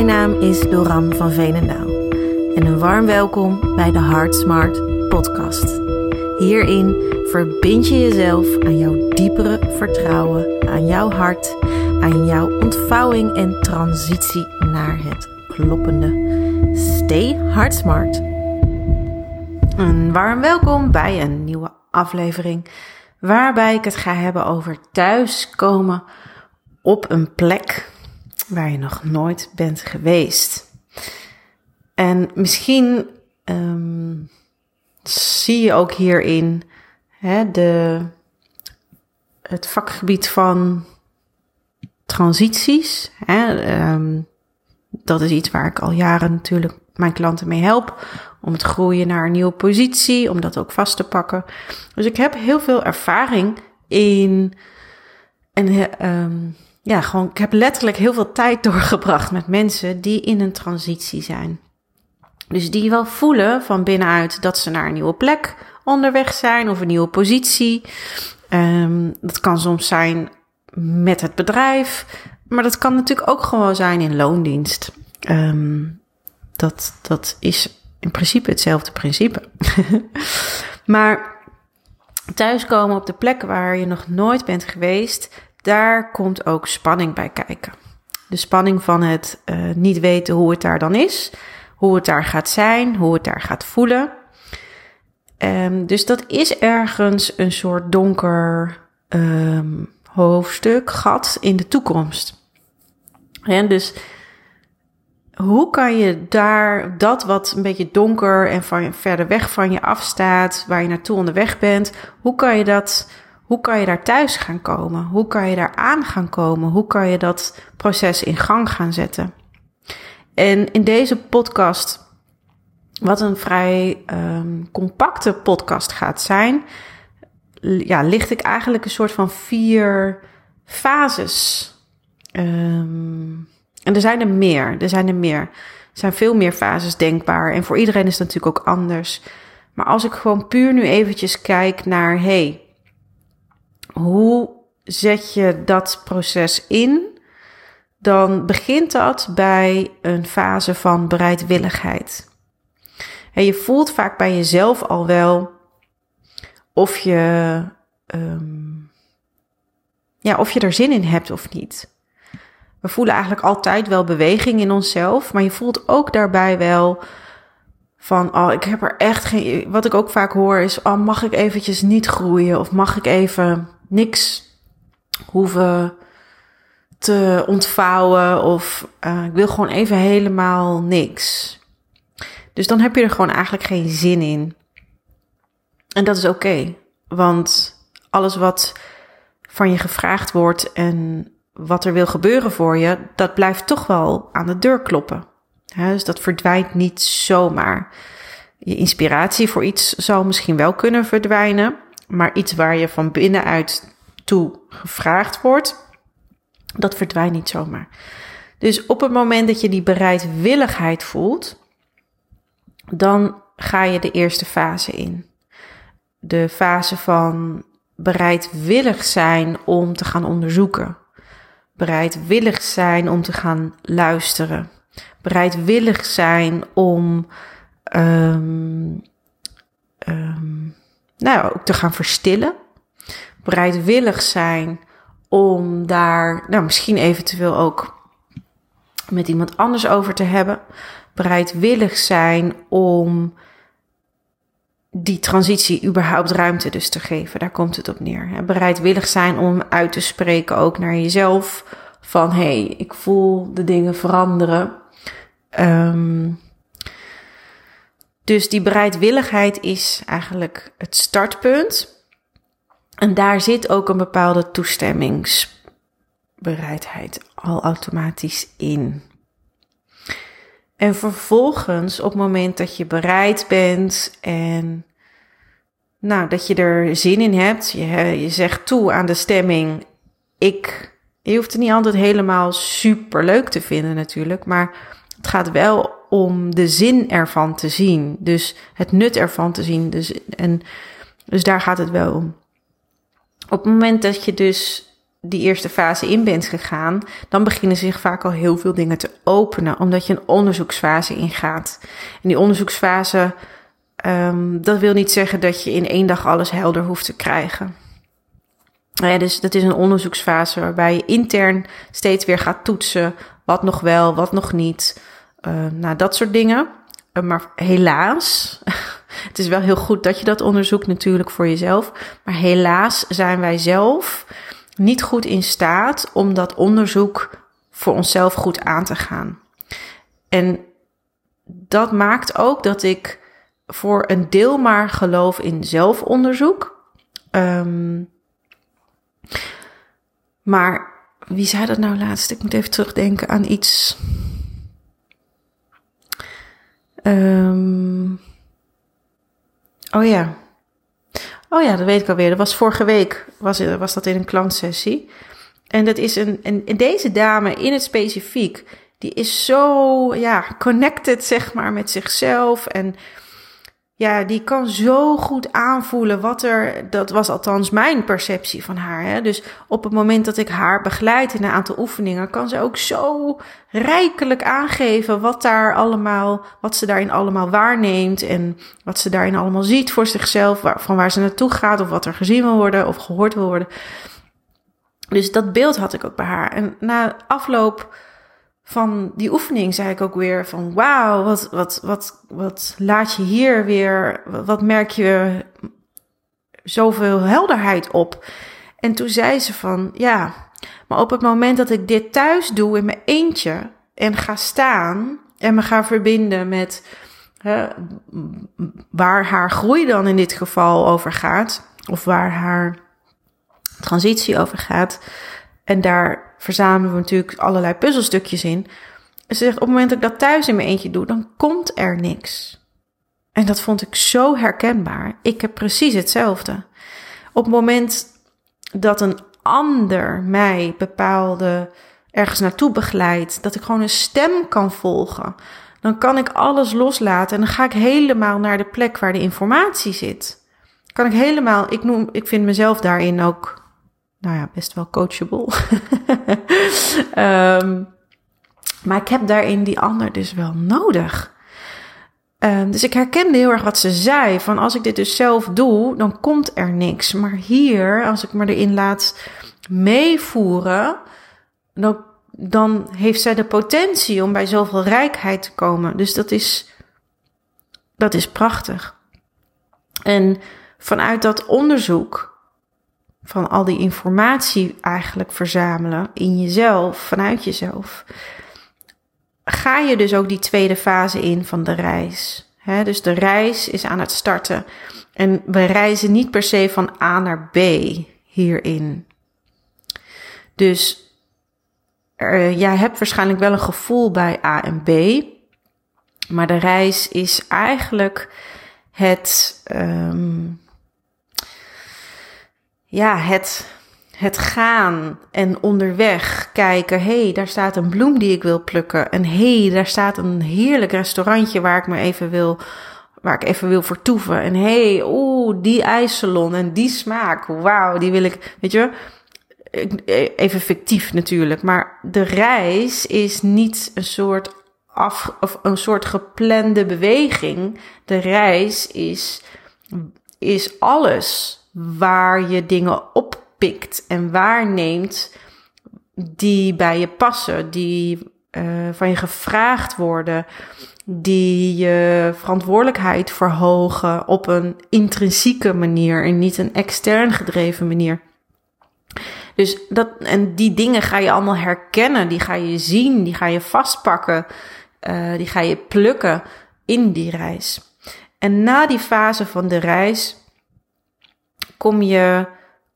Mijn naam is Doran van Veenendaal en een warm welkom bij de Heart Smart podcast. Hierin verbind je jezelf aan jouw diepere vertrouwen, aan jouw hart, aan jouw ontvouwing en transitie naar het kloppende. Stay Heart Smart. Een warm welkom bij een nieuwe aflevering waarbij ik het ga hebben over thuiskomen op een plek waar je nog nooit bent geweest. En misschien ehm, zie je ook hierin hè, de, het vakgebied van transities. Hè, ehm, dat is iets waar ik al jaren natuurlijk mijn klanten mee help. Om het groeien naar een nieuwe positie, om dat ook vast te pakken. Dus ik heb heel veel ervaring in. En um, ja, gewoon, ik heb letterlijk heel veel tijd doorgebracht met mensen die in een transitie zijn. Dus die wel voelen van binnenuit dat ze naar een nieuwe plek onderweg zijn of een nieuwe positie. Um, dat kan soms zijn met het bedrijf, maar dat kan natuurlijk ook gewoon zijn in loondienst. Um, dat, dat is in principe hetzelfde principe. maar thuiskomen op de plek waar je nog nooit bent geweest, daar komt ook spanning bij kijken. De spanning van het uh, niet weten hoe het daar dan is, hoe het daar gaat zijn, hoe het daar gaat voelen. Um, dus dat is ergens een soort donker um, hoofdstuk, gat in de toekomst. En dus hoe kan je daar dat wat een beetje donker en van, verder weg van je afstaat, waar je naartoe onderweg bent, hoe kan je dat, hoe kan je daar thuis gaan komen? Hoe kan je daar aan gaan komen? Hoe kan je dat proces in gang gaan zetten? En in deze podcast, wat een vrij um, compacte podcast gaat zijn, ja, licht ik eigenlijk een soort van vier fases. Um, en er zijn er meer, er zijn er meer. Er zijn veel meer fases denkbaar en voor iedereen is het natuurlijk ook anders. Maar als ik gewoon puur nu eventjes kijk naar, hey, hoe zet je dat proces in? Dan begint dat bij een fase van bereidwilligheid. En je voelt vaak bij jezelf al wel of je, um, ja, of je er zin in hebt of niet. We voelen eigenlijk altijd wel beweging in onszelf, maar je voelt ook daarbij wel van, oh, ik heb er echt geen. Wat ik ook vaak hoor is, oh, mag ik eventjes niet groeien of mag ik even niks hoeven te ontvouwen of uh, ik wil gewoon even helemaal niks. Dus dan heb je er gewoon eigenlijk geen zin in. En dat is oké, want alles wat van je gevraagd wordt en wat er wil gebeuren voor je, dat blijft toch wel aan de deur kloppen. dus dat verdwijnt niet zomaar. Je inspiratie voor iets zal misschien wel kunnen verdwijnen, maar iets waar je van binnenuit toe gevraagd wordt, dat verdwijnt niet zomaar. Dus op het moment dat je die bereidwilligheid voelt, dan ga je de eerste fase in. De fase van bereidwillig zijn om te gaan onderzoeken bereidwillig zijn om te gaan luisteren. Bereidwillig zijn om um, um, nou, ook te gaan verstillen. Bereidwillig zijn om daar nou, misschien eventueel ook met iemand anders over te hebben. Bereidwillig zijn om die transitie überhaupt ruimte dus te geven. Daar komt het op neer. Bereidwillig zijn om uit te spreken ook naar jezelf. Van hé, hey, ik voel de dingen veranderen. Um, dus die bereidwilligheid is eigenlijk het startpunt. En daar zit ook een bepaalde toestemmingsbereidheid al automatisch in. En vervolgens, op het moment dat je bereid bent en nou, dat je er zin in hebt, je, je zegt toe aan de stemming, ik, je hoeft het niet altijd helemaal super leuk te vinden natuurlijk, maar het gaat wel om de zin ervan te zien. Dus het nut ervan te zien. Dus, en, dus daar gaat het wel om. Op het moment dat je dus die eerste fase in bent gegaan, dan beginnen zich vaak al heel veel dingen te openen, omdat je een onderzoeksfase ingaat. En die onderzoeksfase, um, dat wil niet zeggen dat je in één dag alles helder hoeft te krijgen. Dus dat is een onderzoeksfase waarbij je intern steeds weer gaat toetsen wat nog wel, wat nog niet. Uh, nou, dat soort dingen. Uh, maar helaas, het is wel heel goed dat je dat onderzoekt natuurlijk voor jezelf. Maar helaas zijn wij zelf niet goed in staat om dat onderzoek voor onszelf goed aan te gaan. En dat maakt ook dat ik voor een deel maar geloof in zelfonderzoek. Um, maar wie zei dat nou laatst? Ik moet even terugdenken aan iets. Um, oh ja. Oh ja, dat weet ik alweer. Dat was vorige week, was, was dat in een klantsessie. En dat is een, en, en deze dame in het specifiek, die is zo, ja, connected, zeg maar, met zichzelf. En ja, die kan zo goed aanvoelen wat er. Dat was althans mijn perceptie van haar. Hè? Dus op het moment dat ik haar begeleid in een aantal oefeningen, kan ze ook zo rijkelijk aangeven wat daar allemaal, wat ze daarin allemaal waarneemt en wat ze daarin allemaal ziet voor zichzelf, waar, van waar ze naartoe gaat of wat er gezien wil worden of gehoord wil worden. Dus dat beeld had ik ook bij haar. En na afloop van die oefening zei ik ook weer van wauw, wat, wat, wat, wat laat je hier weer, wat merk je zoveel helderheid op. En toen zei ze van ja, maar op het moment dat ik dit thuis doe in mijn eentje en ga staan en me ga verbinden met hè, waar haar groei dan in dit geval over gaat, of waar haar transitie over gaat, en daar verzamelen we natuurlijk allerlei puzzelstukjes in. ze zegt, op het moment dat ik dat thuis in mijn eentje doe, dan komt er niks. En dat vond ik zo herkenbaar. Ik heb precies hetzelfde. Op het moment dat een ander mij bepaalde ergens naartoe begeleidt, dat ik gewoon een stem kan volgen, dan kan ik alles loslaten en dan ga ik helemaal naar de plek waar de informatie zit. Kan ik helemaal, ik noem, ik vind mezelf daarin ook nou ja, best wel coachable. um, maar ik heb daarin die ander dus wel nodig. Um, dus ik herkende heel erg wat ze zei. Van als ik dit dus zelf doe, dan komt er niks. Maar hier, als ik me erin laat meevoeren, dan, dan heeft zij de potentie om bij zoveel rijkheid te komen. Dus dat is, dat is prachtig. En vanuit dat onderzoek van al die informatie eigenlijk verzamelen in jezelf, vanuit jezelf, ga je dus ook die tweede fase in van de reis. dus de reis is aan het starten. En we reizen niet per se van A naar B hierin. Dus er, jij hebt waarschijnlijk wel een gevoel bij A en B. Maar de reis is eigenlijk het, um, ja, het, het gaan en onderweg kijken. Hé, hey, daar staat een bloem die ik wil plukken. En hé, hey, daar staat een heerlijk restaurantje waar ik me even wil, waar ik even wil vertoeven. En hé, hey, oeh, die ijssalon en die smaak. Wauw, die wil ik, weet je. Even fictief natuurlijk, maar de reis is niet een soort af, of een soort geplande beweging. De reis is, is alles waar je dingen oppikt en waarneemt die bij je passen, die uh, van je gevraagd worden, die je verantwoordelijkheid verhogen op een intrinsieke manier en niet een extern gedreven manier. Dus dat, en die dingen ga je allemaal herkennen, die ga je zien, die ga je vastpakken, uh, die ga je plukken in die reis. En na die fase van de reis kom je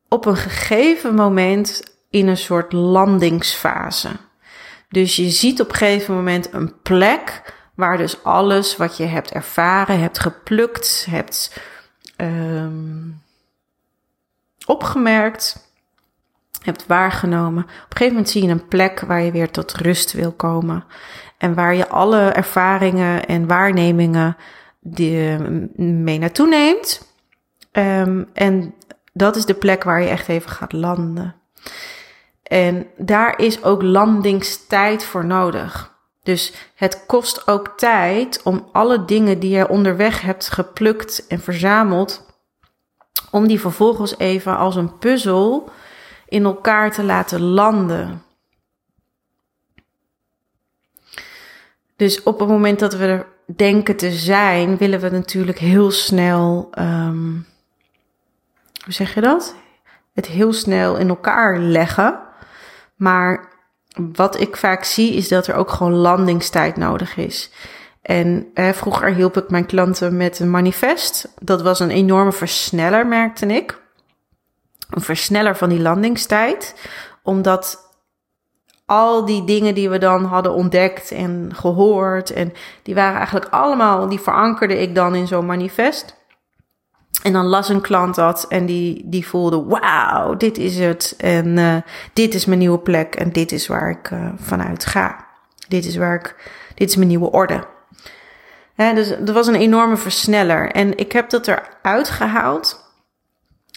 op een gegeven moment in een soort landingsfase. Dus je ziet op een gegeven moment een plek waar dus alles wat je hebt ervaren, hebt geplukt, hebt um, opgemerkt, hebt waargenomen. Op een gegeven moment zie je een plek waar je weer tot rust wil komen. En waar je alle ervaringen en waarnemingen die, mee naartoe neemt. Um, en dat is de plek waar je echt even gaat landen. En daar is ook landingstijd voor nodig. Dus het kost ook tijd om alle dingen die je onderweg hebt geplukt en verzameld, om die vervolgens even als een puzzel in elkaar te laten landen. Dus op het moment dat we er denken te zijn, willen we natuurlijk heel snel, um, hoe zeg je dat? Het heel snel in elkaar leggen. Maar wat ik vaak zie is dat er ook gewoon landingstijd nodig is. En vroeger hielp ik mijn klanten met een manifest. Dat was een enorme versneller, merkte ik. Een versneller van die landingstijd. Omdat al die dingen die we dan hadden ontdekt en gehoord. En die waren eigenlijk allemaal, die verankerde ik dan in zo'n manifest. En dan las een klant dat en die, die voelde, wauw, dit is het. En uh, dit is mijn nieuwe plek en dit is waar ik uh, vanuit ga. Dit is waar ik, dit is mijn nieuwe orde. Dus dat was een enorme versneller. En ik heb dat eruit gehaald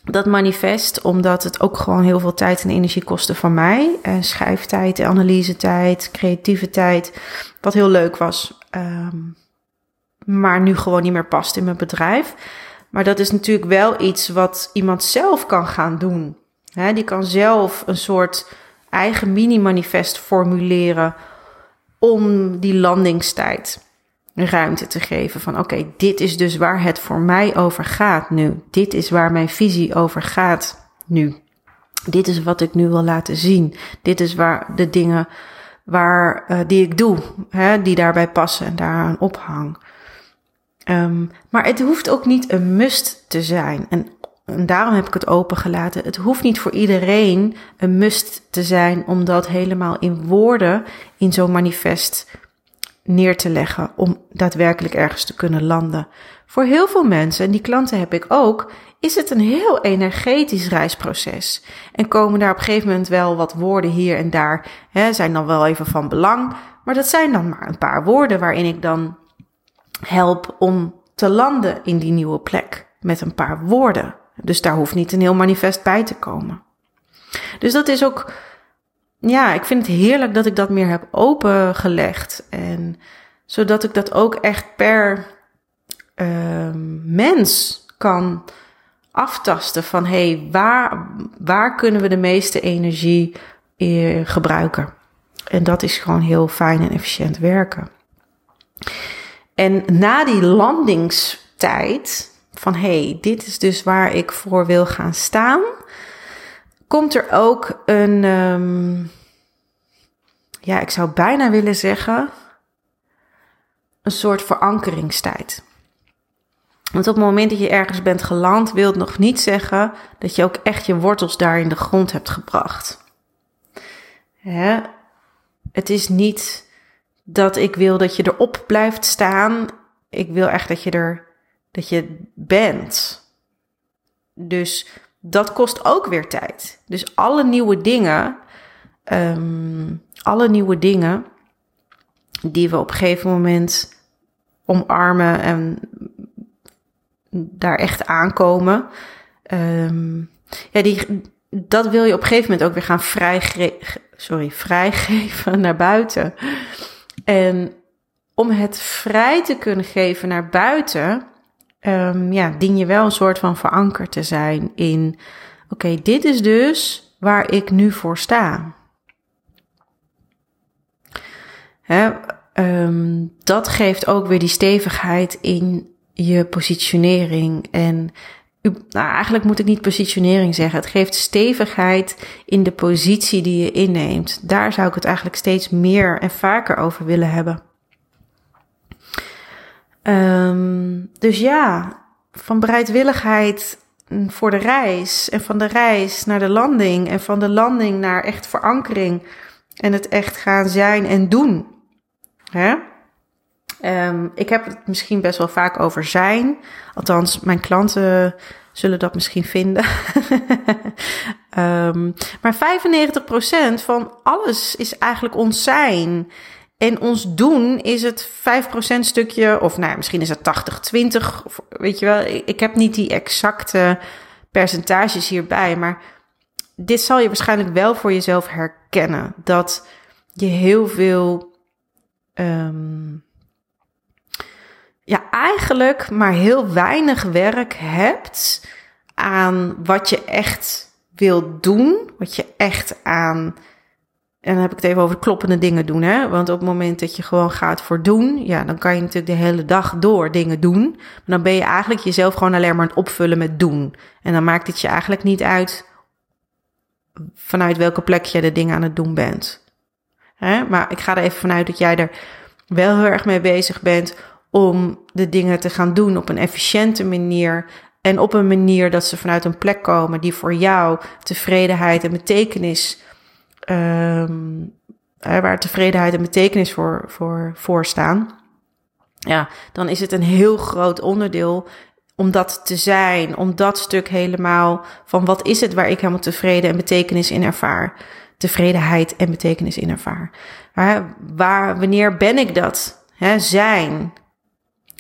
dat manifest, omdat het ook gewoon heel veel tijd en energie kostte van mij. Uh, schrijftijd, analysetijd, creatieve tijd. Wat heel leuk was. Um, maar nu gewoon niet meer past in mijn bedrijf. Maar dat is natuurlijk wel iets wat iemand zelf kan gaan doen. Die kan zelf een soort eigen mini-manifest formuleren om die landingstijd ruimte te geven van oké, dit is dus waar het voor mij over gaat nu. Dit is waar mijn visie over gaat nu. Dit is wat ik nu wil laten zien. Dit is waar de dingen waar, uh, die ik doe, die daarbij passen en daaraan ophang. Um, maar het hoeft ook niet een must te zijn. En, en daarom heb ik het opengelaten. Het hoeft niet voor iedereen een must te zijn om dat helemaal in woorden in zo'n manifest neer te leggen om daadwerkelijk ergens te kunnen landen. Voor heel veel mensen, en die klanten heb ik ook, is het een heel energetisch reisproces. En komen daar op een gegeven moment wel wat woorden hier en daar, hè, zijn dan wel even van belang. Maar dat zijn dan maar een paar woorden waarin ik dan help om te landen in die nieuwe plek. Met een paar woorden. Dus daar hoeft niet een heel manifest bij te komen. Dus dat is ook ja, ik vind het heerlijk dat ik dat meer heb opengelegd. En zodat ik dat ook echt per uh, mens kan aftasten van hé, hey, waar, waar kunnen we de meeste energie uh, gebruiken? En dat is gewoon heel fijn en efficiënt werken. En na die landingstijd van hé, hey, dit is dus waar ik voor wil gaan staan komt er ook een, um, ja, ik zou bijna willen zeggen, een soort verankeringstijd. Want op het moment dat je ergens bent geland, wil het nog niet zeggen dat je ook echt je wortels daar in de grond hebt gebracht. Het is niet dat ik wil dat je erop blijft staan. Ik wil echt dat je er dat je bent. Dus dat kost ook weer tijd. Dus alle nieuwe dingen, um, alle nieuwe dingen die we op een gegeven moment omarmen en daar echt aankomen, um, ja, die, dat wil je op een gegeven moment ook weer gaan sorry, vrijgeven naar buiten. En om het vrij te kunnen geven naar buiten, um, ja, dien je wel een soort van verankerd te zijn in: oké, dit is dus waar ik nu voor sta. Hè, um, dat geeft ook weer die stevigheid in je positionering. En nou, eigenlijk moet ik niet positionering zeggen. Het geeft stevigheid in de positie die je inneemt. Daar zou ik het eigenlijk steeds meer en vaker over willen hebben. Um, dus ja, van bereidwilligheid voor de reis en van de reis naar de landing en van de landing naar echt verankering en het echt gaan zijn en doen. Hè? Um, ik heb het misschien best wel vaak over zijn. Althans, mijn klanten zullen dat misschien vinden. um, maar 95% van alles is eigenlijk ons zijn. En ons doen is het 5% stukje, of nou, misschien is het 80-20, weet je wel. Ik heb niet die exacte percentages hierbij, maar dit zal je waarschijnlijk wel voor jezelf herkennen. Dat je heel veel. ehm, ja, eigenlijk maar heel weinig werk hebt aan wat je echt wil doen. Wat je echt aan. En dan heb ik het even over kloppende dingen doen. Hè? Want op het moment dat je gewoon gaat voor doen, ja, dan kan je natuurlijk de hele dag door dingen doen. Maar dan ben je eigenlijk jezelf gewoon alleen maar aan het opvullen met doen. En dan maakt het je eigenlijk niet uit vanuit welke plek je de dingen aan het doen bent. Hè? Maar ik ga er even vanuit dat jij er wel heel erg mee bezig bent om de dingen te gaan doen op een efficiënte manier. En op een manier dat ze vanuit een plek komen die voor jou tevredenheid en betekenis. ehm, waar tevredenheid en betekenis voor, voor, staan. Ja, dan is het een heel groot onderdeel om dat te zijn. Om dat stuk helemaal van wat is het waar ik helemaal tevreden en betekenis in ervaar. Tevredenheid en betekenis in ervaar. Waar, waar, wanneer ben ik dat? Hè, zijn.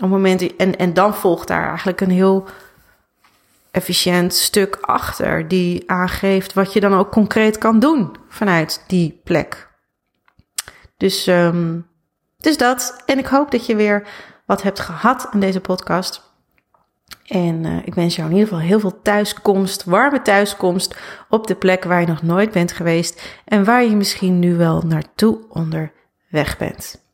Op moment, en, en dan volgt daar eigenlijk een heel efficiënt stuk achter die aangeeft wat je dan ook concreet kan doen vanuit die plek. Dus, um, dus dat. En ik hoop dat je weer wat hebt gehad in deze podcast. En uh, ik wens jou in ieder geval heel veel thuiskomst, warme thuiskomst op de plek waar je nog nooit bent geweest en waar je misschien nu wel naartoe onderweg bent.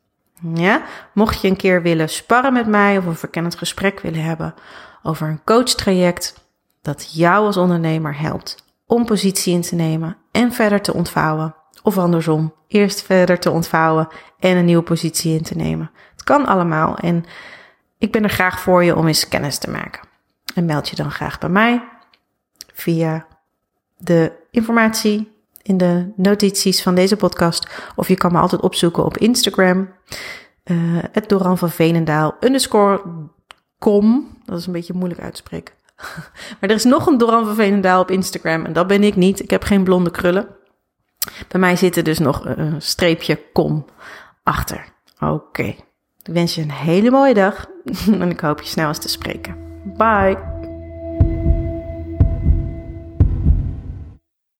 Ja, mocht je een keer willen sparren met mij of een verkennend gesprek willen hebben over een coachtraject dat jou als ondernemer helpt om positie in te nemen en verder te ontvouwen. Of andersom, eerst verder te ontvouwen en een nieuwe positie in te nemen. Het kan allemaal en ik ben er graag voor je om eens kennis te maken. En meld je dan graag bij mij via de informatie in de notities van deze podcast. Of je kan me altijd opzoeken op Instagram. Uh, het Doran van Veenendaal underscore com. Dat is een beetje moeilijk uit te spreken. maar er is nog een Doran van Veenendaal op Instagram. En dat ben ik niet. Ik heb geen blonde krullen. Bij mij zit er dus nog een streepje kom achter. Oké. Ik wens je een hele mooie dag. en ik hoop je snel eens te spreken. Bye.